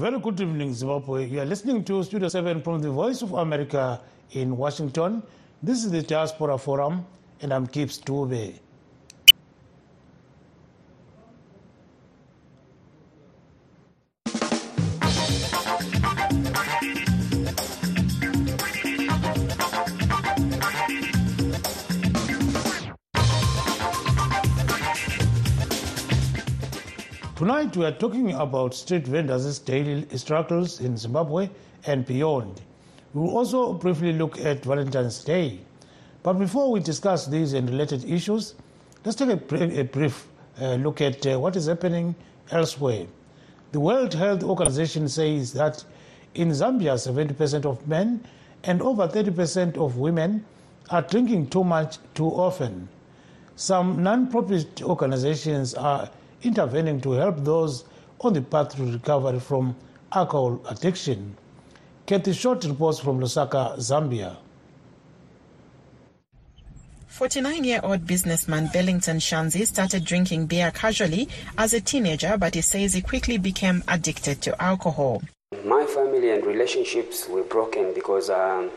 Very good evening, Zimbabwe. You are listening to Studio 7 from the Voice of America in Washington. This is the Diaspora Forum, and I'm Gibbs Dube. Tonight we are talking about street vendors' daily struggles in Zimbabwe and beyond. We will also briefly look at Valentine's Day. But before we discuss these and related issues, let's take a, brief, uh, look at uh, what is happening elsewhere. The World Health Organization says that in Zambia, 70% of men and over 30% of women are drinking too much too often. Some non-profit organizations are intervening to help those on the path to recovery from alcohol addiction. Kathy Short reports from Lusaka, Zambia. 49 year old businessman Bellington Shanzi started drinking beer casually as a teenager, but he says he quickly became addicted to alcohol. My family and relationships were broken because um,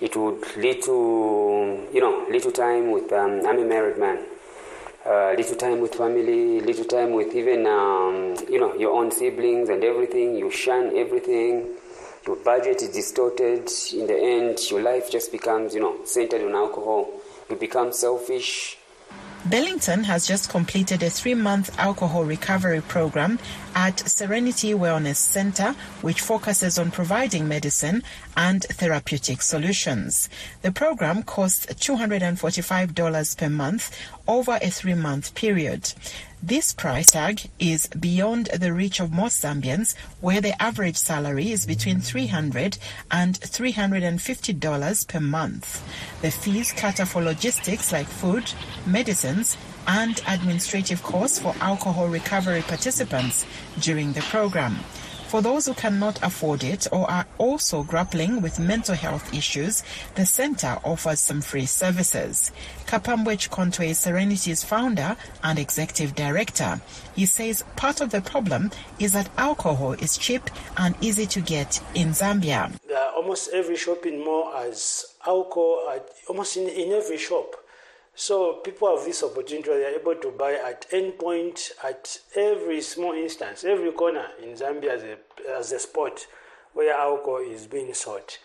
it would lead to, you know, little time with, um, I'm a married man uh, little time with family, little time with even um, you know your own siblings and everything. You shun everything. Your budget is distorted. In the end, your life just becomes you know centered on alcohol. You become selfish. Bellington has just completed a three month alcohol recovery program at Serenity Wellness Center, which focuses on providing medicine and therapeutic solutions. The program costs $245 per month over a three month period. This price tag is beyond the reach of most Zambians, where the average salary is between $300 and $350 per month. The fees cater for logistics like food, medicines, and administrative costs for alcohol recovery participants during the program. For those who cannot afford it or are also grappling with mental health issues, the center offers some free services. Kapambwe Chikontwe is Serenity's founder and executive director. He says part of the problem is that alcohol is cheap and easy to get in Zambia. almost every shopping mall has alcohol, at, almost in, in every shop. So people have this opportunity, they are able to buy at any point, at every small instance, every corner in Zambia as a, as a spot where alcohol is being sought.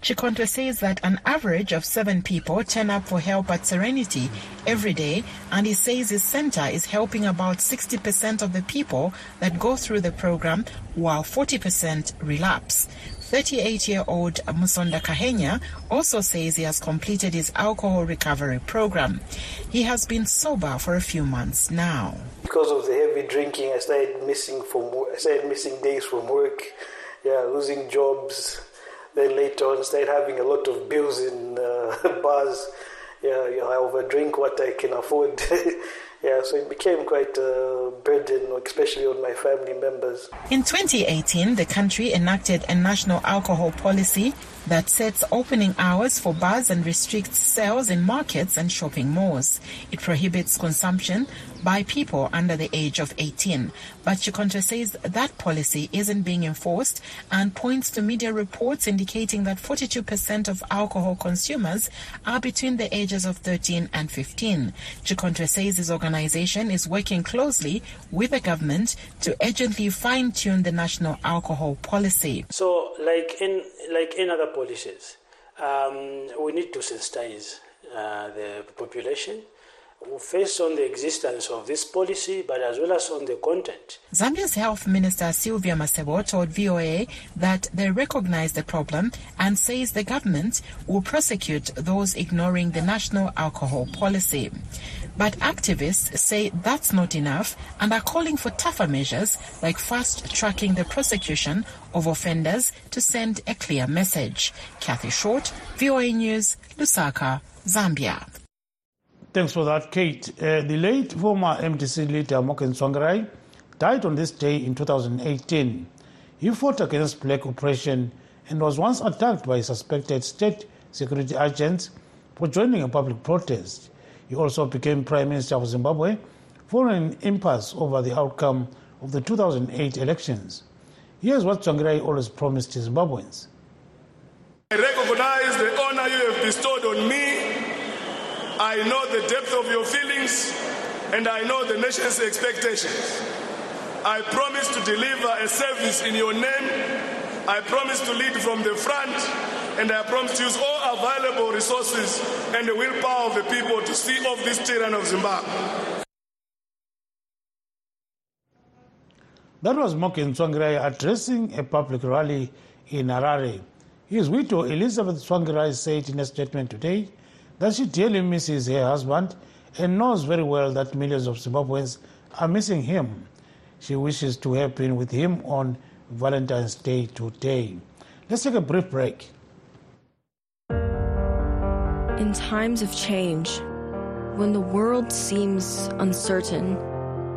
Chikontwe says that an average of seven people turn up for help at Serenity every day, and he says his center is helping about 60% of the people that go through the program, while 40% relapse. 38-year-old Musonda Kahenya also says he has completed his alcohol recovery program. He has been sober for a few months now. Because of the heavy drinking, I started missing from I started missing days from work, yeah, losing jobs. Then later on, started having a lot of bills in uh, bars. Yeah, know, I overdrink what I can afford. yeah, so it became quite a burden, especially on my family members. In 2018, the country enacted a national alcohol policy that sets opening hours for bars and restricts sales in markets and shopping malls. It prohibits consumption by people under the age of 18. But Chikontwe says that policy isn't being enforced and points to media reports indicating that 42% of alcohol consumers are between the ages of 13 and 15. Chikontwe says his organization is working closely with the government to urgently fine-tune the national alcohol policy. So, like in like in other policies, um, we need to sensitize uh, the population first on the existence of this policy, but as well as on the content. Zambia's Health Minister Sylvia Masebo told VOA that they recognize the problem and says the government will prosecute those ignoring the national alcohol policy. But activists say that's not enough and are calling for tougher measures like fast tracking the prosecution of offenders to send a clear message. Kathy Short, VOA News, Lusaka, Zambia. Thanks for that, Kate. Uh, the late former MDC leader Morgan Tsvangirai died on this day in 2018. He fought against black oppression and was once attacked by suspected state security agents for joining a public protest. He also became Prime Minister of Zimbabwe following an impasse over the outcome of the 2008 elections. Here's what Tsvangirai always promised Zimbabweans. I recognize the honor you have bestowed on me. I know the depth of your feelings, and I know the nation's expectations. I promise to deliver a service in your name. I promise to lead from the front, and I promise to use all available resources and the willpower of the people to see off this tyranny of Zimbabwe. That was Morgan Tsvangirai addressing a public rally in Harare. His widow, Elizabeth Tsvangirai, said in a statement today that she dearly misses her husband and knows very well that millions of Zimbabweans are missing him. She wishes to have been with him on Valentine's Day today. Let's take a brief break. In times of change, when the world seems uncertain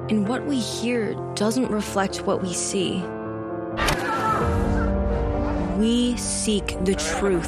and what we hear doesn't reflect what we see, we seek the truth.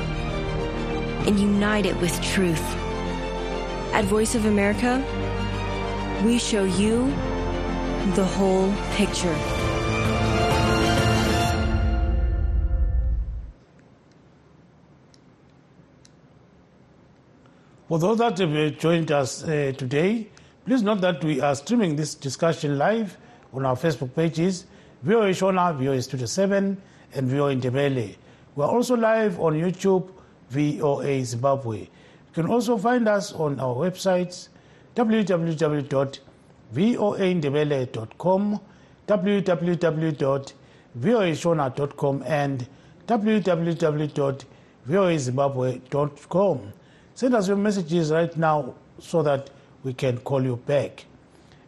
and unite it with truth. At Voice of America, we show you the whole picture. For those that have joined us uh, today, please note that we are streaming this discussion live on our Facebook pages, VOA Shona, VOA Studio 7, and VOA Ndebele. We are also live on YouTube, VOA Zimbabwe. You can also find us on our websites, www.voandebele.com, www.voashona.com, and www.voazimbabwe.com. Send us your messages right now so that we can call you back.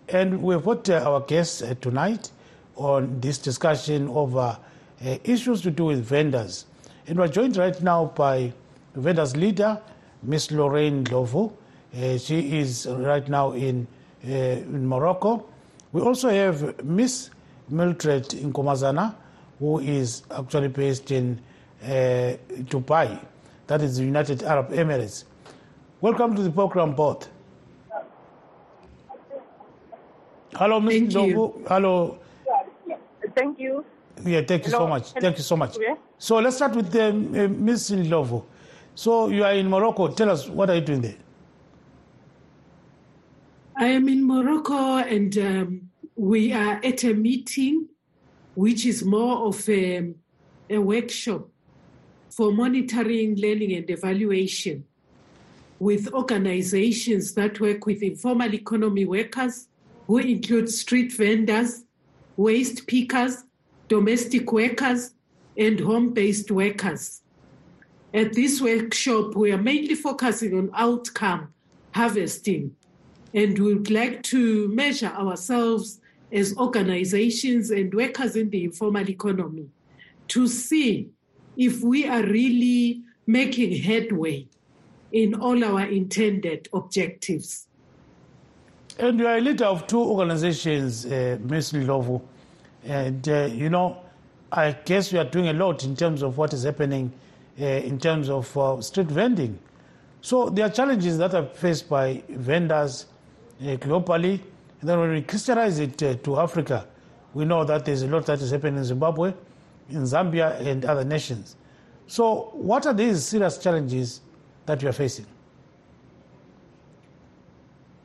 And we've got uh, our guests uh, tonight on this discussion over uh, issues to do with vendors. And we're joined right now by vendors leader, Miss Lorraine Ndlovu. Uh, she is right now in, uh, in Morocco. We also have Miss Mildred Nkomazana, who is actually based in uh, Dubai, that is the United Arab Emirates. Welcome to the program, both. Hello, you. Ndlovu. Hello. Thank you. Yeah, thank you so much. Thank you so much. Okay. So let's start with um, uh, Ms. Ndlovu. So you are in Morocco. Tell us, what are you doing there? I am in Morocco and um, we are at a meeting which is more of a, a workshop for monitoring, learning, and evaluation with organizations that work with informal economy workers, who include street vendors, waste pickers, domestic workers, and home based workers. At this workshop, we are mainly focusing on outcome harvesting, and we would like to measure ourselves as organizations and workers in the informal economy to see if we are really making headway in all our intended objectives. And you are a leader of two organizations, uh, Ms. Ndlovu. And, uh, you know, I guess you are doing a lot in terms of what is happening uh, in terms of uh, street vending. So there are challenges that are faced by vendors uh, globally. And then when we crystallize it uh, to Africa, we know that there's a lot that is happening in Zimbabwe, in Zambia, and other nations. So, what are these serious challenges that you are facing?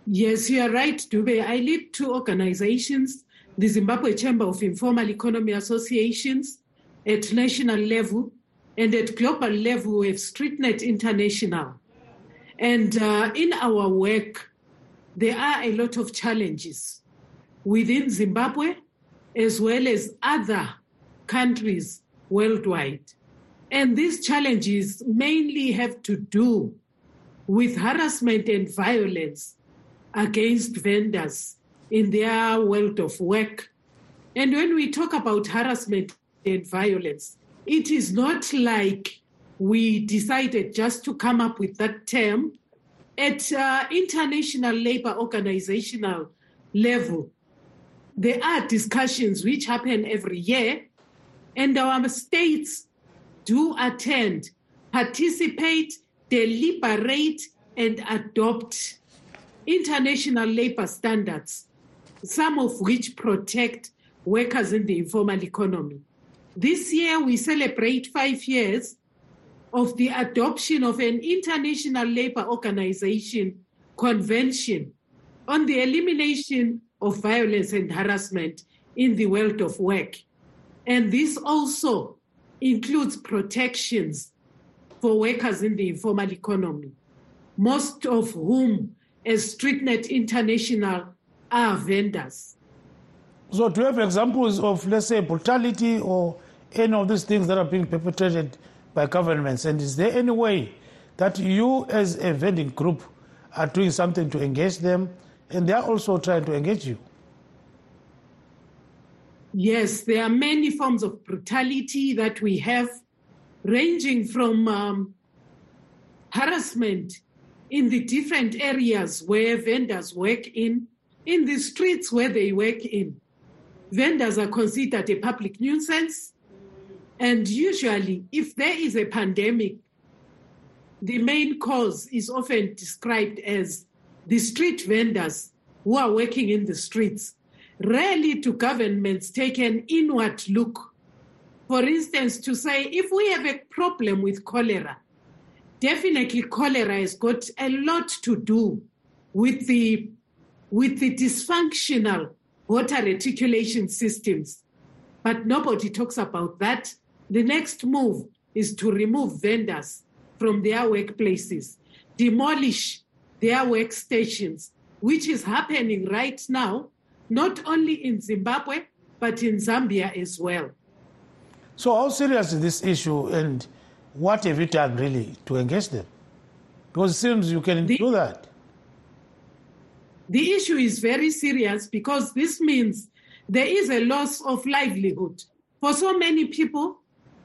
Yes, you are right, Dube. I lead two organizations the Zimbabwe Chamber of Informal Economy Associations at national level, and at global level, we have StreetNet International. And uh, in our work, there are a lot of challenges within Zimbabwe as well as other countries worldwide. And these challenges mainly have to do with harassment and violence against vendors in their world of work And when we talk about harassment and violence, it is not like we decided just to come up with that term. At uh, international labor organizational level, there are discussions which happen every year, and our states do attend, participate, deliberate, and adopt international labor standards, some of which protect workers in the informal economy. This year, we celebrate five years of the adoption of an international labor organization convention on the elimination of violence and harassment in the world of work. And this also includes protections for workers in the informal economy, most of whom, as StreetNet International, are vendors. So, do you have examples of, let's say, brutality or any of these things that are being perpetrated by governments? And is there any way that you, as a vending group, are doing something to engage them and they are also trying to engage you? Yes, there are many forms of brutality that we have, ranging from um, harassment in the different areas where vendors work in, in the streets where they work in. Vendors are considered a public nuisance. And usually, if there is a pandemic, the main cause is often described as the street vendors who are working in the streets. Rarely do governments take an inward look. For instance, to say if we have a problem with cholera, definitely cholera has got a lot to do with the with the dysfunctional water reticulation systems. But nobody talks about that. The next move is to remove vendors from their workplaces, demolish their workstations, which is happening right now, not only in Zimbabwe, but in Zambia as well. So, how serious is this issue and what have you done really to engage them? Because it seems you can The- do that. The issue is very serious because this means there is a loss of livelihood. For so many people,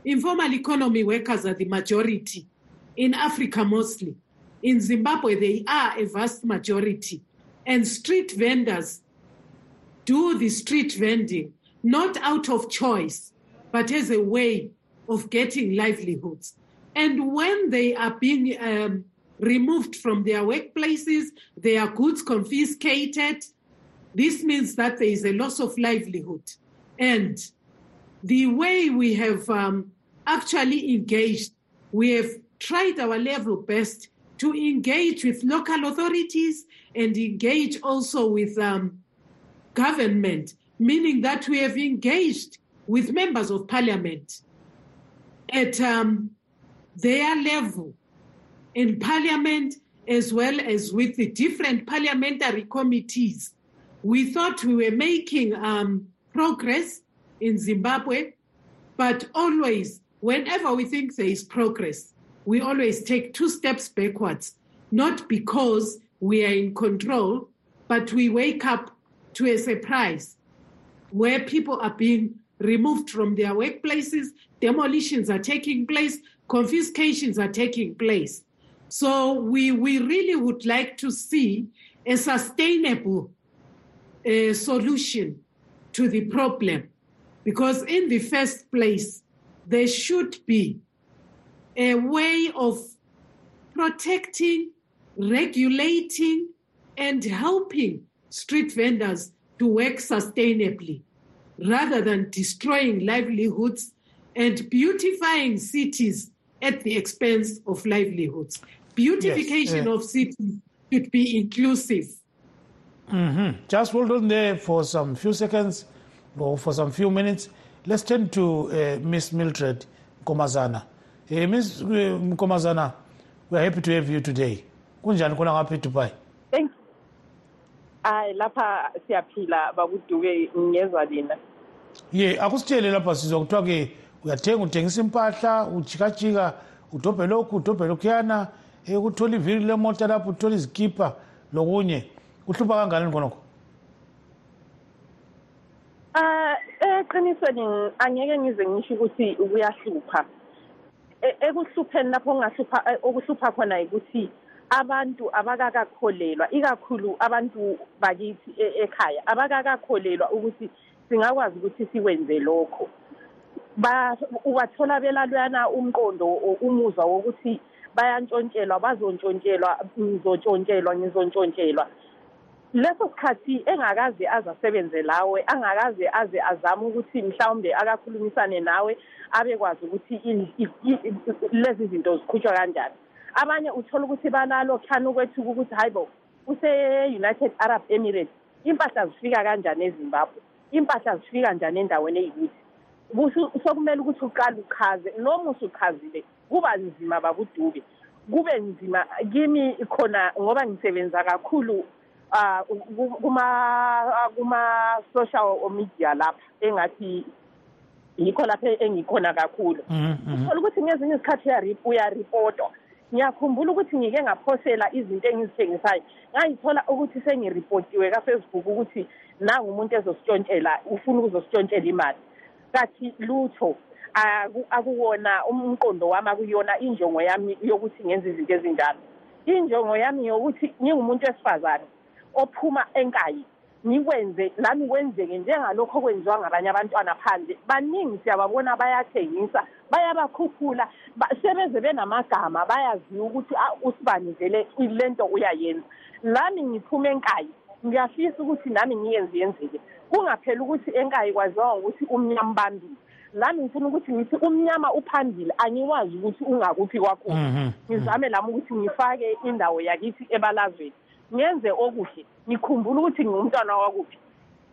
informal economy workers are the majority, in Africa mostly. In Zimbabwe, they are a vast majority. And street vendors do the street vending not out of choice, but as a way of getting livelihoods. And when they are being um, removed from their workplaces, their goods confiscated, this means that there is a loss of livelihood. And the way we have um, actually engaged, we have tried our level best to engage with local authorities and engage also with um, government, meaning that we have engaged with members of parliament at um, their level in parliament as well as with the different parliamentary committees. We thought we were making um, progress in Zimbabwe, but always, whenever we think there is progress, we always take two steps backwards, not because we are in control, but we wake up to a surprise where people are being removed from their workplaces, demolitions are taking place, confiscations are taking place. So we, we really would like to see a sustainable uh, solution to the problem. Because in the first place, there should be a way of protecting, regulating, and helping street vendors to work sustainably rather than destroying livelihoods and beautifying cities at the expense of livelihoods. Beautification uh, of cities should be inclusive. Just hold on there for some few seconds or for some few minutes. Let's turn to uh, Miss Mildred Komazana. Uh, Miss uh, Komazana, we're happy to have you today. Kunjani khona ngapha eDubai? Thank hayi lapha siyaphila bakuduke ngezwa lina Ye, akusitshele lapha sizwa kuthiwa ke uyathenga uthengisa impahla, ujikajika, udobhe lokhu, udobhe lokhuyana, eh uthola iviri lemota lapho, uthola izikipa lokunye. Kuhlupha kangakanani khonokho? Eqinisweni angeke ngize ngisho ukuthi kuyahlupha E- ekuhlupheni lapho ongahlupha e- okuhlupha khona ukuthi abantu abakakakholelwa ikakhulu abantu bakithi e- ekhaya abakakakholelwa ukuthi singakwazi ukuthi sikwenze lokho. Ba ubathola belalwana umqondo umuzwa wokuthi bayantshontshelwa bazontshontshelwa ngizontshontshelwa ngizontshontshelwa. Leso sikhathi engakaze aze asebenze lawe angakaze aze azame ukuthi mhlawumbe akakhulumisane nawe abekwazi ukuthi lezi zinto zikhutshwa kanjani. Abanye uthola ukuthi banalo khani ukwethuka ukuthi hayi bo use-united arab emirates impahla zifika kanjani ezimbabwe? Impahla zifika njani endaweni eyikuthi? Sokumele ukuthi uqale uchaze noma usuchazile kuba nzima bakudube kube nzima kimi khona ngoba ngisebenza kakhulu kuma kuma social media lapha engathi yikho lapho engikhona kakhulu. Mhm, mhm. uthola ukuthi ngezinye izikhathi uyari- uyaripotwa ngiyakhumbula ukuthi ngike ngaphosela izinto engizithengisayo. Ngayithola ukuthi sengiripotiwe kafacebook ukuthi nangu umuntu ezositshontshela ufuna ukuzositshontshela imali. Kathi lutho aku- akuwona umqondo wami akuyona injongo yami yokuthi ngenze izinto ezinjalo. Injongo yami yokuthi ngingumuntu wesifazane. Ophuma enkayi ngikwenze lami kwenzeke njengalokho okwenziwa ngabanye abantwana phandle. Baningi siyababona bayathengisa bayabakhuphula ba- sebeze benamagama bayaziwa ukuthi "Ah, usibani vele le nto uyayenza. Lami ngiphume enkayi ngiyafisa ukuthi nami ngiyenze yenzeke. Kungapheli ukuthi enkayi kwaziwa ngokuthi umnyama bambile lami ngifuna ukuthi ngithi umnyama uphambili angiwazi ukuthi ungakuphi kwakhona. Mhm, ngizame lami ukuthi ngifake indawo yakithi ebalazweni. Ngenze okuhle ngikhumbula ukuthi ngingumntwana wakuphi.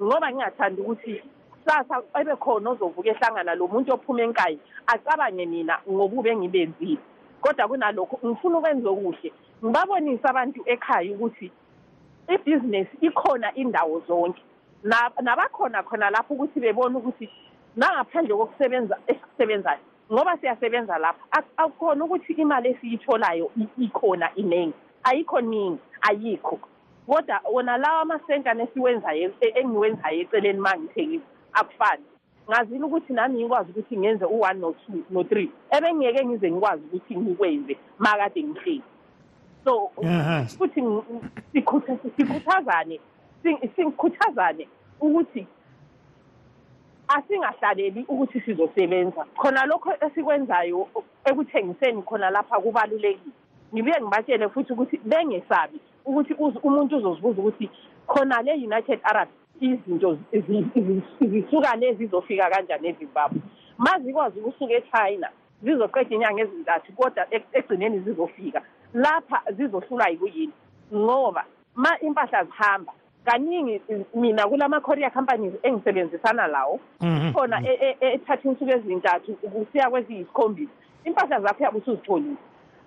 Ngoba ngingathandi ukuthi sasa ebe khona ozovuka ehlangana lo muntu ophuma enkayi acabange mina ngobubi engibenzile kodwa kunalokho ngifuna ukwenza okuhle. Ngibabonise abantu ekhaya ukuthi ibhizinesi ikhona indawo zonke. Na- nabakhona khona lapho ukuthi bebone ukuthi nangaphandle kokusebenza esisebenzayo ngoba siyasebenza lapha ak- akukhona ukuthi imali esiyitholayo ikhona iningi ayikho ningi. Ayikho. Kodwa wona lawa amasentana esiwenzayo e- engiwenzayo eceleni uma ngithengisa akufani. Ngazile ukuthi nami ngikwazi ukuthi ngenze u-one no-two no-three ebengingeke ngize ngikwazi ukuthi ngikwenze ma kade ngihleli. So futhi sikhuthazane si- sikhuthazane ukuthi asingahlaleli ukuthi sizosebenza. Khona lokho esikwenzayo ekuthengiseni khona lapha kubalulekile. Ngibuye ngibatshele futhi ukuthi bengesabi ukuthi umuntu uzozibuza ukuthi khona le united arab izinto zi- zi- zisuka lezi zizofika kanjani ezimbabwe ma zikwazi ukusuka echina zizoqeda inyanga ezintathu kodwa egcineni zizofika lapha zizohlulwa yikuyini ngoba ma impahla zihamba kaningi mina kulama courier companies engisebenzisana lawo Mhm. khona e- e- e- ethatha insuku ezintathu kusiya kweziyisikhombisa impahla zakho yabe usuzitholile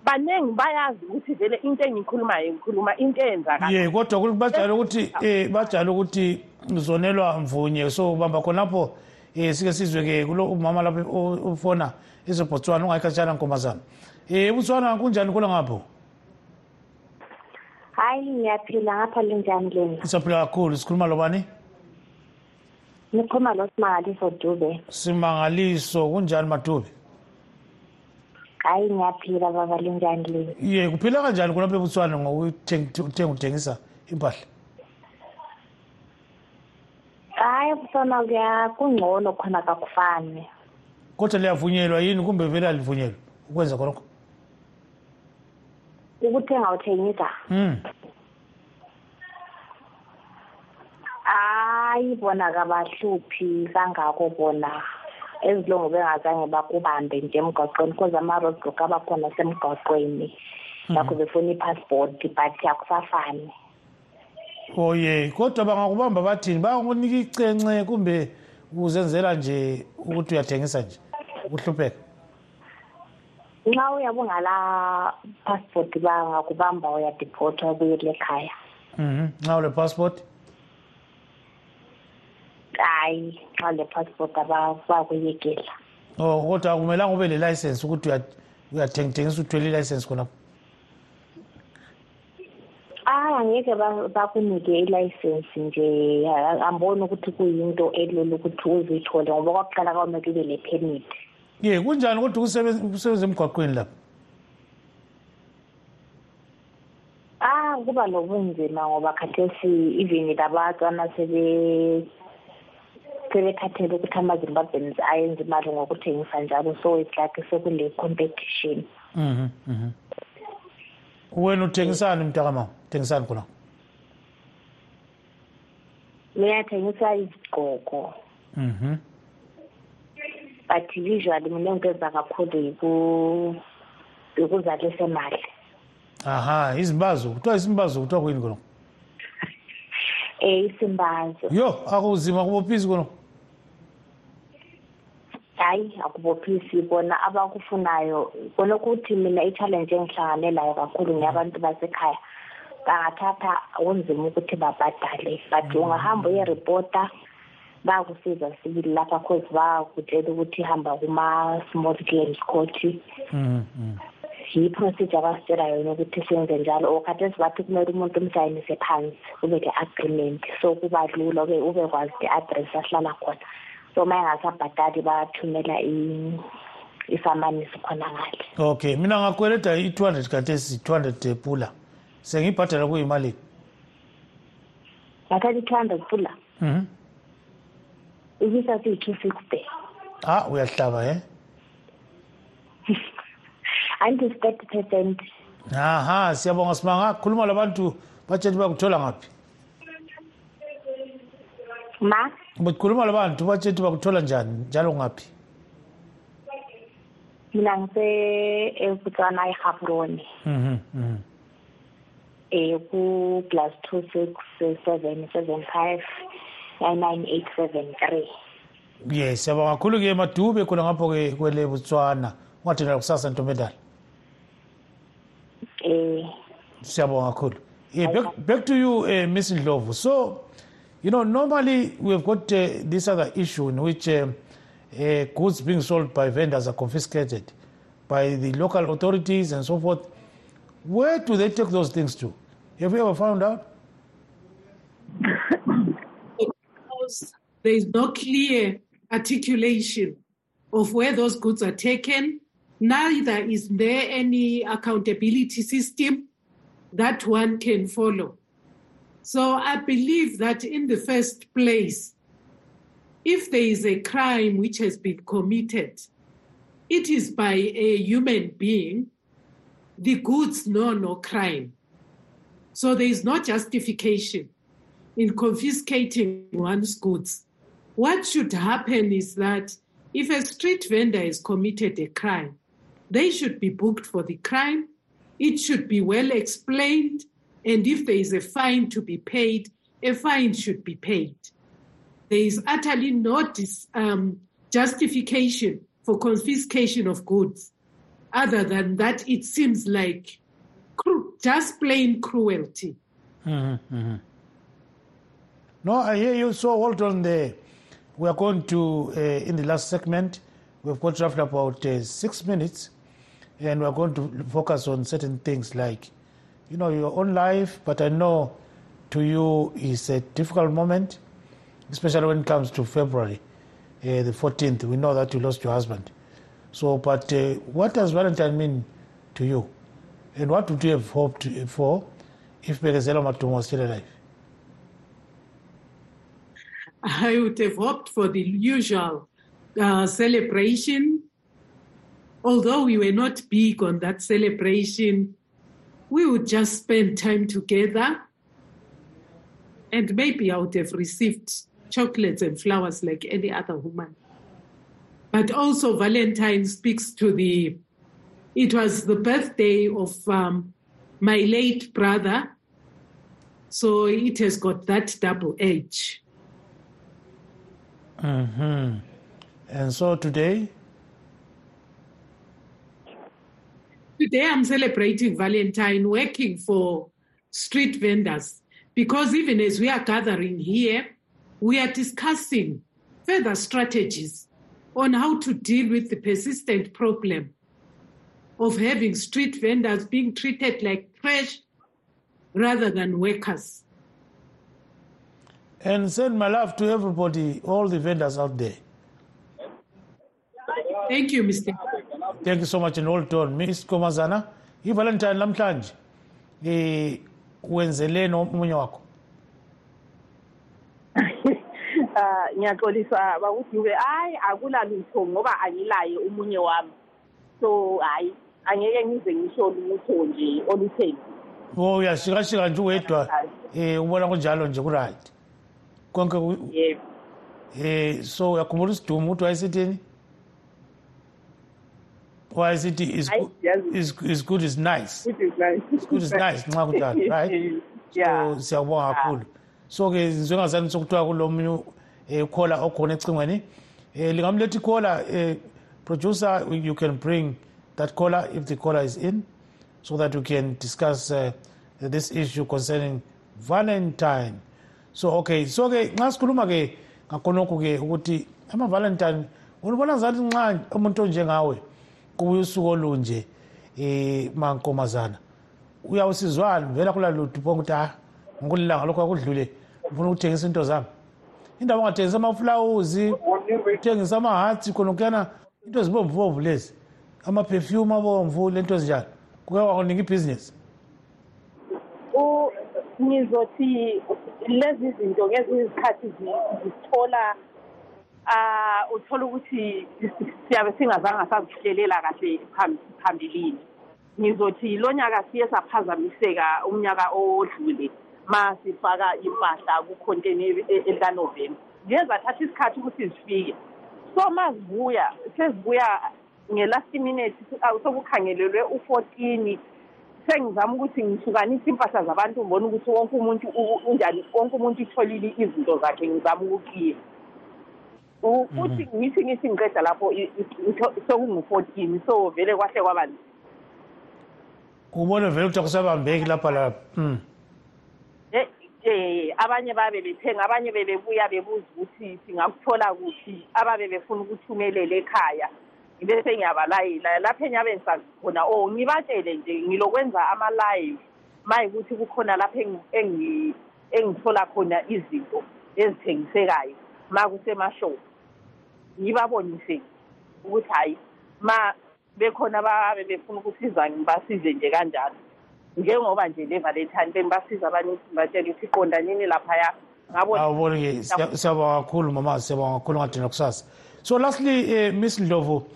baningi bayazi ukuthi vele into engiyikhulumayo ngikhuluma into eyenzakala ye kodwa kul- bajale ukuthi eh bajale ukuthi ngizonelwa mvunye. So bamba khonapho eh sike sizwe-ke kulo umama lapho o- ufona eseBotswana ungayikhatshana nkombazana eh eBotswana kunjani kula ngapho? Hayi ngiyaphila ngapha linjani lena? Siyaphila kakhulu. Sikhuluma lobani? Nikhuluma lo simangaliso dube. Simangaliso. Kunjani madubi hayi ngiyaphila baba linjani lena ye kuphila kanjani khonapho eBotswana ngokuthenga uthengisa impahla? Hayi kusona kuya kungcono khona kakufani kodwa liyavunyelwa yini? Kumbe vele alivunyelwa ukwenza khonokho ukuthenga uthengisa mm. hayi bona kabahluphi kangako bona. Ezilongo bengazange bakubambe nje emgwaqweni because ama-roadblock abakhona semgwaqweni ngakho befuna i-passport but akusafani. Oye kodwa bangakubamba bathini? Bangakunika icence kumbe uzenzela nje ukuthi uyathengisa nje ukuhlupheka? Nxa uyabe ungala passport bangakubamba uyadiphotha ubuyele ekhaya. Mhm nxa ule passport? Hayi nxa le passport abakuyekela oh kodwa akumelanga ube le-license ukuthi uya- uyathengithengisa uthwele i-license khonapho? Ah angeke bakunike ilayisensi nje. Amboni ukuthi kuyinto elula ukuthi uzithole ngoba kwakuqala kwamele ube le-permit ye kunjani kodwa ukusebenza emgwaqweni lapha ah kuba nobunzima ngoba khathesi even labatswana sebe sebekhathele ukuthi ama-zimbabweans ayenze imali ngokuthengisa njalo so it's like sekule competition. Mhm mhm. Wena uthengisani mntakamama uthengisani khona? Ngiyathengisa izigqoko. Mhm. But usually mina engikwenza kakhulu yikuzalisa imali. Aha izimbazo kuthiwa isimbazo kuthiwa kuyini khona? Um isimbazo yo akuzima kubophisi khona hayi akubophisi bona abakufunayo. Bona ukuthi mina i-challenge engihlangane layo kakhulu ngeyabantu basekhaya bangathatha kunzima ukuthi babhadale. But ungahamba uyeripota bayakusiza sibili lapha cause bayakutshela ukuthi hamba kuma-small claims court. Yi-procedure abasitshela yona ukuthi senze njalo. Or khathesi bathi kumele umuntu umsayinise phansi kube le-agreement so kuba lula ube ubekwazi the-address ahlala khona. So ma engasabhadali bathumela isamanisi khona ngale. Okay mina ngakweleda i-two hundred khathesi two hundred pula. Sengiyibhadala kuyimalini ngathatha i-two hundred pula. Mhm. Ibisathi yi-two sixty. Ha uyahlaba eh anti thirty percent. Aha siyabonga simanga. Khuluma labantu batshela bakuthola ngaphi. Ma? Bekhuluma labantu batshela bakuthola njani? Njalo ngaphi? Mina ngise-ebutswana egaborone mhm mhm. Um ku-plus two six seven seven five nine nine eight seven three. Yes siyabonga kakhulu-ke madube khona ngapho-ke kwele botswana ungathenda kusasa ntombendala um siyabonga kakhulu. Yeah back, back to you uh, miss ndlovu. So you know normally we've got uh, this other issue in which uh, uh, goods being sold by vendors are confiscated by the local authorities and so forth where do they take those things to have you ever found out because there is no clear articulation of where those goods are taken. Neither is there any accountability system that one can follow. So I believe that in the first place, if there is a crime which has been committed, it is by a human being, the goods know no crime. So there is no justification in confiscating one's goods. What should happen is that if a street vendor has committed a crime, they should be booked for the crime. It should be well explained. And if there is a fine to be paid, a fine should be paid. There is utterly no dis, um, justification for confiscation of goods, other than that it seems like cru- just plain cruelty. Mm-hmm, mm-hmm. No, I hear you. So hold on there. We are going to, uh, in the last segment, we've got roughly about uh, six minutes, and we're going to focus on certain things like, you know, your own life. But I know to you is a difficult moment, especially when it comes to February, uh, the 14th. We know that you lost your husband. So, but uh, what does Valentine mean to you? And what would you have hoped for if Bekezela Matum was still alive? I would have hoped for the usual uh, celebration. Although we were not big on that celebration, we would just spend time together. And maybe I would have received chocolates and flowers like any other woman. But also, Valentine speaks to the, it was the birthday of um, my late brother. So it has got that double edge. Mm-hmm. And so today, Today I'm celebrating Valentine working for street vendors because even as we are gathering here, we are discussing further strategies on how to deal with the persistent problem of having street vendors being treated like trash rather than workers. And send my love to everybody, all the vendors out there. Thank you, Mr. Thank you so much and hold on. Miss Komazana, i-Valentine namhlanje eh wenzeleni omunye wakho? Ah ngiyaxolisa bakudube hayi akulalutho ngoba angilaye umunye wami so hayi angeke ngize ngisho lutho nje olutheni Oh uyashikashika nje uwedwa eh ubona kunjalo nje kuright. Konke ku- yebo eh so uyakhumbula isidumo ukuthi wayesithini? Wayesithi is Hayi, good, siyazi. is is good is nice. It is nice. It's good is nice nxa kunjalo right? yeah So siyabonga kakhulu. So ke njengazani sokuthiwa kulomunye eh caller okhona ecingweni eh lingamlethi caller eh producer you can bring that caller if the caller is in so that we can discuss uh, this issue concerning Valentine. So okay so ke nxa sikhuluma ke ngakhonokho ke ukuthi ama Valentine unibona ngathi nxa umuntu onjengawe kubuya usuku olunje eh mankomazana. Uyawusizwana vela kulalutho bonke ukuthi ah ngokulilanga lokho akudlule. Ngifuna ukuthengisa into zami. Indaba ungathengisa amaflawuzi uthengisa amahatsi khonokuyana into ezibomvubomvu lezi. Amaperfume abomvu lento ezinjalo kuke wakunika ibhizinisi U- ngizothi lezi zinto ngezinye izikhathi zi- zithola ah uthola ukuthi siyabe singazange sazihlelela kahle phambi- phambilini. Ngizothi lo nyaka siye saphazamiseka umnyaka odlule ma sifaka impahla kukhonteni elikanovemba ziye zathatha isikhathi ukuthi zifike so ma zibuya sezibuya nge-last minute ah, sokukhangelelwe u-fourteen sengizama ukuthi ngihlukanise impahla zabantu ngibona ukuthi wonke umuntu unjani wonke umuntu utholile izinto zakhe ngizama ukukliya U- uthi ngithi ngithi ngiqeda lapho sekungu-fourteen so vele kwahle kwaba ubone vele ukuthi akusabambeki lapha lapha. Mm. Eh, abanye babe bethenga abanye bebebuya bebuza ukuthi singakuthola kuphi ababe befuna ukuthumelela ekhaya. Bese ngiyabalayela lapho enyabe ngisakhona oh ngibatshele nje ngilokwenza ama-live mayikuthi kukhona lapho engi- engi- engithola khona izinto ezithengisekayo ma kusemashop. Ngibabonise ukuthi ma bekhona ababe befuna ukusiza ngibasize nje kanjalo njengoba nje bengibasiza ukuthi qonda nini laphaya siyabonga kakhulu mama siyabonga kakhulu ngadina kusasa. So lastly uh, miss ndlovu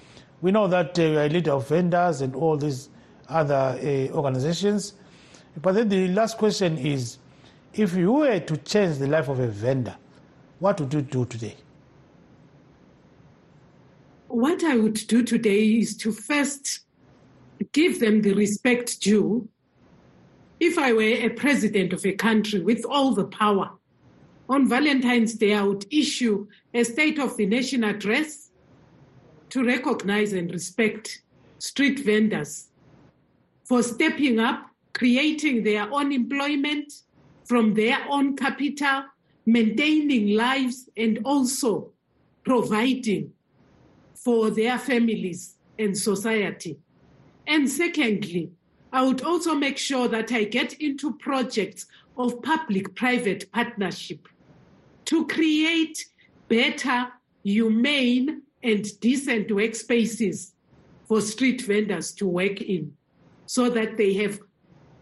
we know that uh, are a leader of vendors and all these other uh, organizations. But then the last question is if you were to change the life of a vendor what would you do today What I would do today is to first give them the respect due. If I were a president of a country with all the power, on Valentine's Day, I would issue a State of the Nation address to recognize and respect street vendors for stepping up, creating their own employment from their own capital, maintaining lives, and also providing for their families and society. And secondly, I would also make sure that I get into projects of public private partnership to create better, humane, and decent workspaces for street vendors to work in so that they have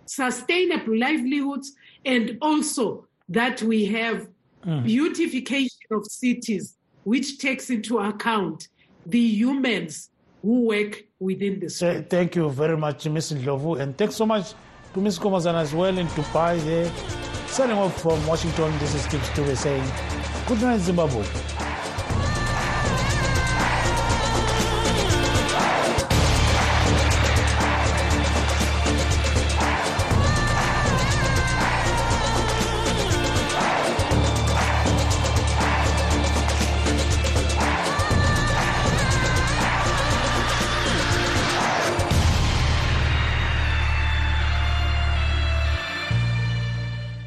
sustainable livelihoods and also that we have mm. beautification of cities which takes into account the humans who work within the. Th- thank you very much Ms. ndlovu and thanks so much to Ms. komazana as well in dubai there signing off from washington this is steve stube saying good night zimbabwe